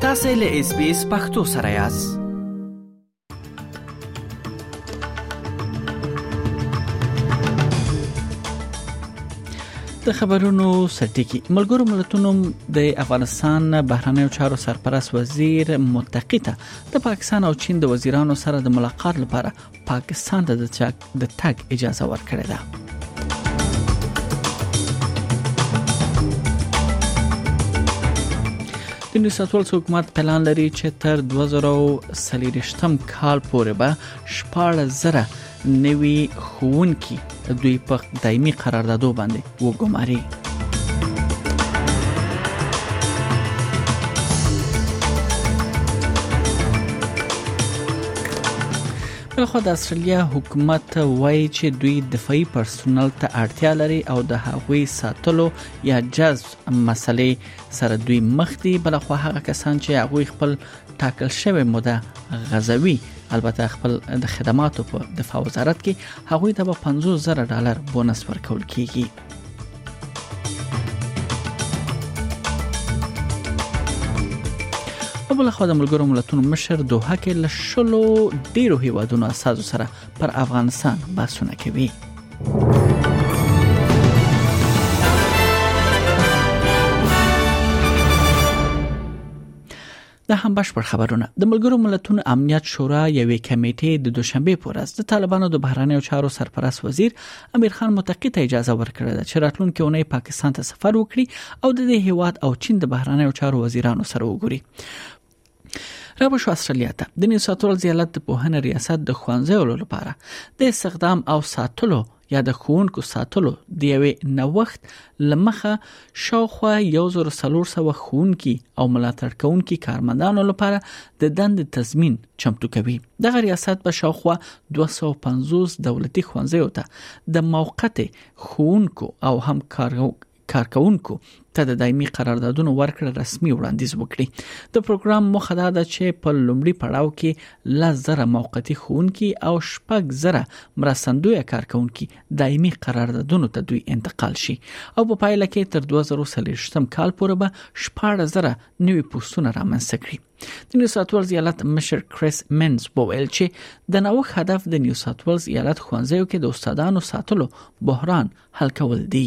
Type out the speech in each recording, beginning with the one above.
تاسو له اس بي اس پختو سره یاست د خبرونو سرټکی ملګرو ملتونو د افغانستان بهرنیو چارو سرپرست وزیر متقی ته د پاکستان او چین د وزیرانو سره د ملاقات لپاره پاکستان ته د چک د تګ اجازه ورکړې ده د نیو ساوث ویلز حکومت پلان لري چې تر 2023 کال پورې به 14000 نوي ښوونکي دوی په دایمي قراردادو باندې وګماري بلخو د استرالیا حکومت وایي چې دوی دفاعي پرسونل ته اړتیا لري او د هغوی ساتلو یا جذب مسلې سره دوی مخ دي بلخو هغه کسان چې هغوی خپل ټاکل شوې موده غزوي البته خپل د خدماتو په دفاع وزارت کې هغوی ته به 50 زره ډالر بونس ورکول کیږي بل خو د ملګرو ملتونو مشر دوه کې له شلو ډیرو هیوادونو اساسو سره پر افغانستان بحثونه کوي دا هم بشپړ خبرونه د ملګرو ملتونو امنیت شورا یوې کمیټې د دوشنبه پر ورځ د طالبانو د بهرنیو چارو سرپرست وزیر امیر خان متقی ته اجازه ورکړه چې راتلونکي اونۍ پاکستان ته سفر وکړي او د دې هیواد او چین د بهرنیو چارو وزیرانو سره وګوري رابه شو استرالیا ته د نیو ساتورل زیالت د پوهنې ریاست د خوانځیو لپاره د استخدام او ساتلو یا د ښوونکو ساتلو د یوې نوښت لمخه شاوخوا 1400 ښوونکي او ملاتړ کوونکي کارمندانو لپاره د دند تضمین چمتو کوي دغه ریاست په شاوخوا 250 دولتي ښوونځیو ته د موقته ښوونکو او همکارو کارکونکو ته د دایمي قراردادونو ورکړه رسمي وړاندیز وکړي د پروګرام مخه دا ده چې په لومړي پړاو کې لا زره موقتی خونکي او شپږ زره مرستندوی کارکونکي دایمي قراردادونو ته دوی انتقال شي او په پایله کې تر 2023 کال پورې به شپږ زره نوي پوسټونه رامنځته کړي د نیو ساوت ویلز ایالت مشر کریس منز وویل چې د نوښت هدف د نیو ساوت ویلز ایالت خوانځیو کې د استادانو ساتلو بحران حل کول دي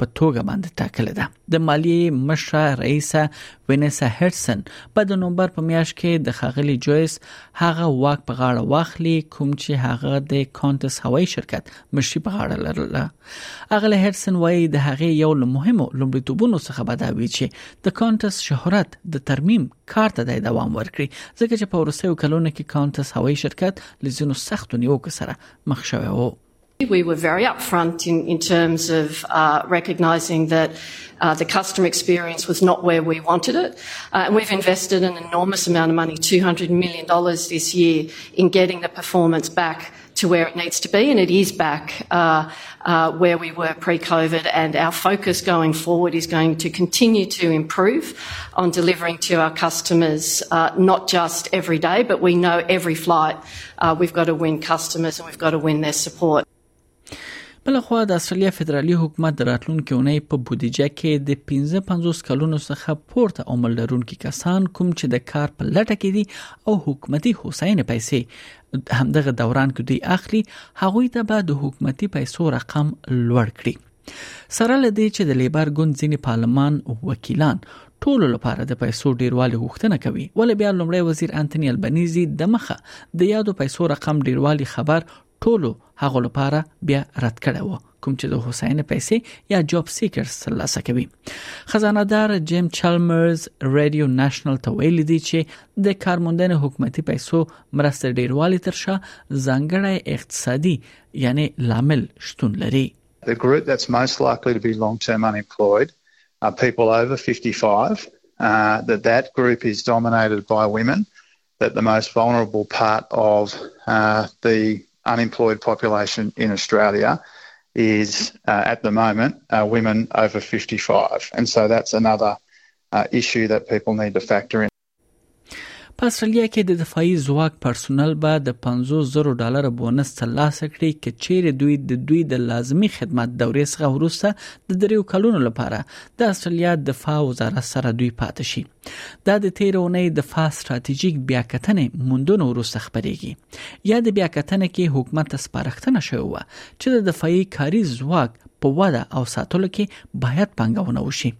په توګه باندې ټاکل ده د مالیې مشره رئیسه وینسا هډسن په د نومبر په میاشت کې د خغلی جویس هغه واک په غاړه واخلي کوم چې هغه د کانتس هوایي شرکت مشري په غاړه لرله اغله هډسن وایي د هغه یو له مهمو لومړیتوبونو څخه بداوي چې د کانتس شهرت د ترمیم کار ته د دوام ورکړي ځکه چې په ورسېو کلونو کې کانتس هوایي شرکت لزینو سختو نیوکو سره مخ شوی وو We were very upfront in, in terms of uh, recognising that uh, the customer experience was not where we wanted it. Uh, and we've invested an enormous amount of money, $200 million this year, in getting the performance back to where it needs to be, and it is back uh, uh, where we were pre COVID. And our focus going forward is going to continue to improve on delivering to our customers, uh, not just every day, but we know every flight We've got to win customers and we've got to win their support. بل خو د استرالیا فدرالي حکومت د راتلونکي اونۍ په بودیجه کې د 55 کلونو څخه پورته عمر لرونکي کسان کوم چې د کار په لټه کې دي او حکومتي هوساینې پیسې همدغه دوران کې دوی اخلي هغه ته به د حکومتي پیسو رقم لوړ کړي سره لدی چې د لیبر ګوند ځینې پارلمان وکیلان ټولو لپاره د پیسو ډیروالی غوښتنه کوي ولې بیا لومړی وزیر انټونی البنيزي د مخه د یادو پیسو رقم ډیروالی خبر ټولو هغه لپاره بیا رد کړي وو کوم چې د حسین پیسې یا جاب سیکرز ترلاسه کوي خزانه دار جیم چلمرز رادیو نېشنل ته ویل دي چې د کارموندنې حکومتي پیسو مرسته ډیروالی تر شا ځانګړی اقتصادي یعنی لامل شتون لري The group that's most likely to be long-term unemployed are people over 55. Uh, that that group is dominated by women. That the most vulnerable part of uh, the unemployed population in Australia is uh, at the moment uh, women over 55. And so that's another uh, issue that people need to factor in. په استرالیا کې د دفاعي ځواک پرسونل به د 50 زرو ډالر بونس ترلاسه کړي چې چیرې دوی د دوی د لازمی خدمت دورې څخه وروسته د دریو کلونو لپاره د استرالیا دفاع وزارت سره دوی پاتې شي دا د تیرونې دفاع ستراتیژیک بیاکتنې موندونو وروسته خبرېږي یا د بیاکتنې کې حکومت سپارښتنه شوې و چې د دفاعي کاری ځواک په وده او ساتلو کې باید پنګونه وشي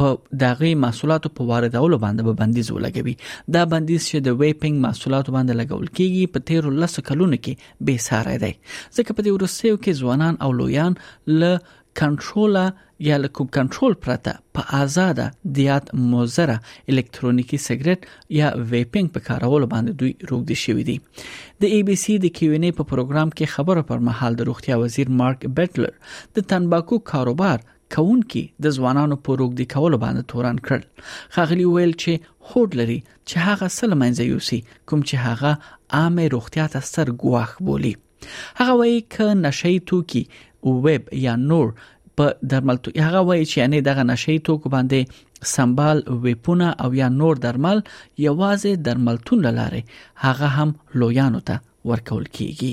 په دغه محصولاتو په واردولو باندې به بندیز ولګوي دا بندیز چې د ویپینګ محصولاتو باندې لګول کیږي په تیرو لس کلونو کې به ساره دی ځکه په دې ورسېو کې ځوانان او لویان له کنټروله یا له کوم کنټرول پرته په آزاده دیات موزره الکترونیکی سیګریټ یا ویپینګ په کارولو باندې دوی روغدي شوې دي د ای بي سي د کیو ان ای په پروګرام کې خبرو پر مهال د روغتیا وزیر مارک بیټلر د تنباکو کاروبار کوونکي د ځوانانو په روګدي کولو باندې تورن کړل خغلی ویل چې هوډ لري چې هغه سل منځي یوسي کوم چې هغه عامه روغتیا ته ستر ګواښ بولی هغه وایي ک نشئی توکي ویب یا نور په درمل تو هغه وایي چې یعنی دغه نشئی توکو باندې سمبال ویپونه او یا نور درمل یوازې درملتون لاره هغه هم لویانو ته ورکول کیږي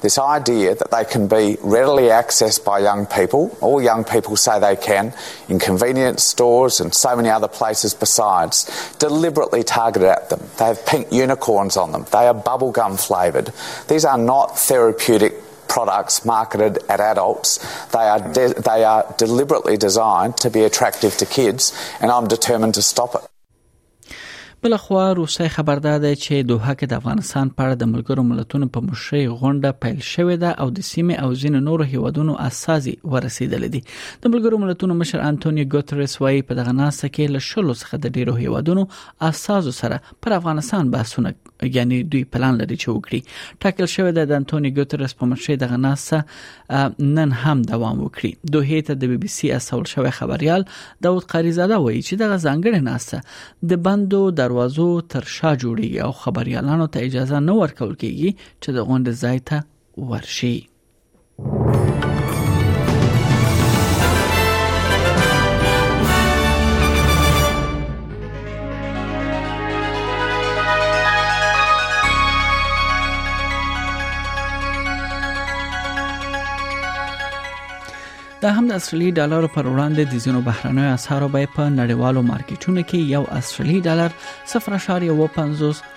This idea that they can be readily accessed by young people, all young people say they can, in convenience stores and so many other places besides, deliberately targeted at them. They have pink unicorns on them, they are bubblegum flavoured. These are not therapeutic products marketed at adults. They are, they are deliberately designed to be attractive to kids, and I'm determined to stop it. بل خو روسي خبر ده چې دوه کې د افغانستان په اړه د ملګرو ملتونو په مشرۍ غونډه پیل شوې ده او د سیمه او ځین نورو هیوادونو اساسي ورسیدل دي د ملګرو ملتونو مشر انټونیو ګوتریس وایي په دغه ناسه کې له شلو څخه د ډیرو هیوادونو اساسو سره پر افغانستان بحثونه یعنی دوی پلان لري چې وکړي ټاکل شوې ده د انټونی ګوترس په مشرۍ دغه ناسه نن هم دوام وکړي دوه ته د بي بي سي اصول شوی خبريال داود قاری زاده وایي چې دغه ځانګړې ناسه د بندو دروازو تر شا جوړیږي او خبريالانو ته اجازه نه ورکول کیږي چې د غونډې ځای ته ورشي دا هم د اصلي ډالر پر وړاندې د زینو بهرنۍ اسعارو بیه په نړیوالو مارکیټونو کې یو اصلي ډالر 0.15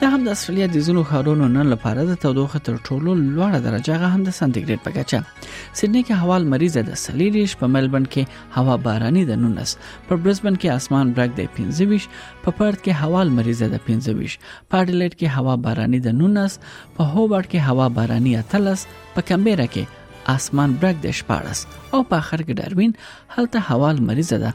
دا هم د استرالیا د زونو خارونو نن لپاره د تودوخه تر ټولو لوړه درجه غه هم د سانتیګریډ په کچه سیدنی کې هوا مریضه ده سلیریش په ملبن کې هوا باراني ده 19 په برزبن کې اسمان برګ دی 25 په پارت کې هوا مریضه ده 25 په اډلیډ کې هوا باراني ده 19 په هوبرټ کې هوا باراني 13 په کمبيرا کې اسمان برګ دی 14 او په اخر کې داروین هلته هوا مریضه ده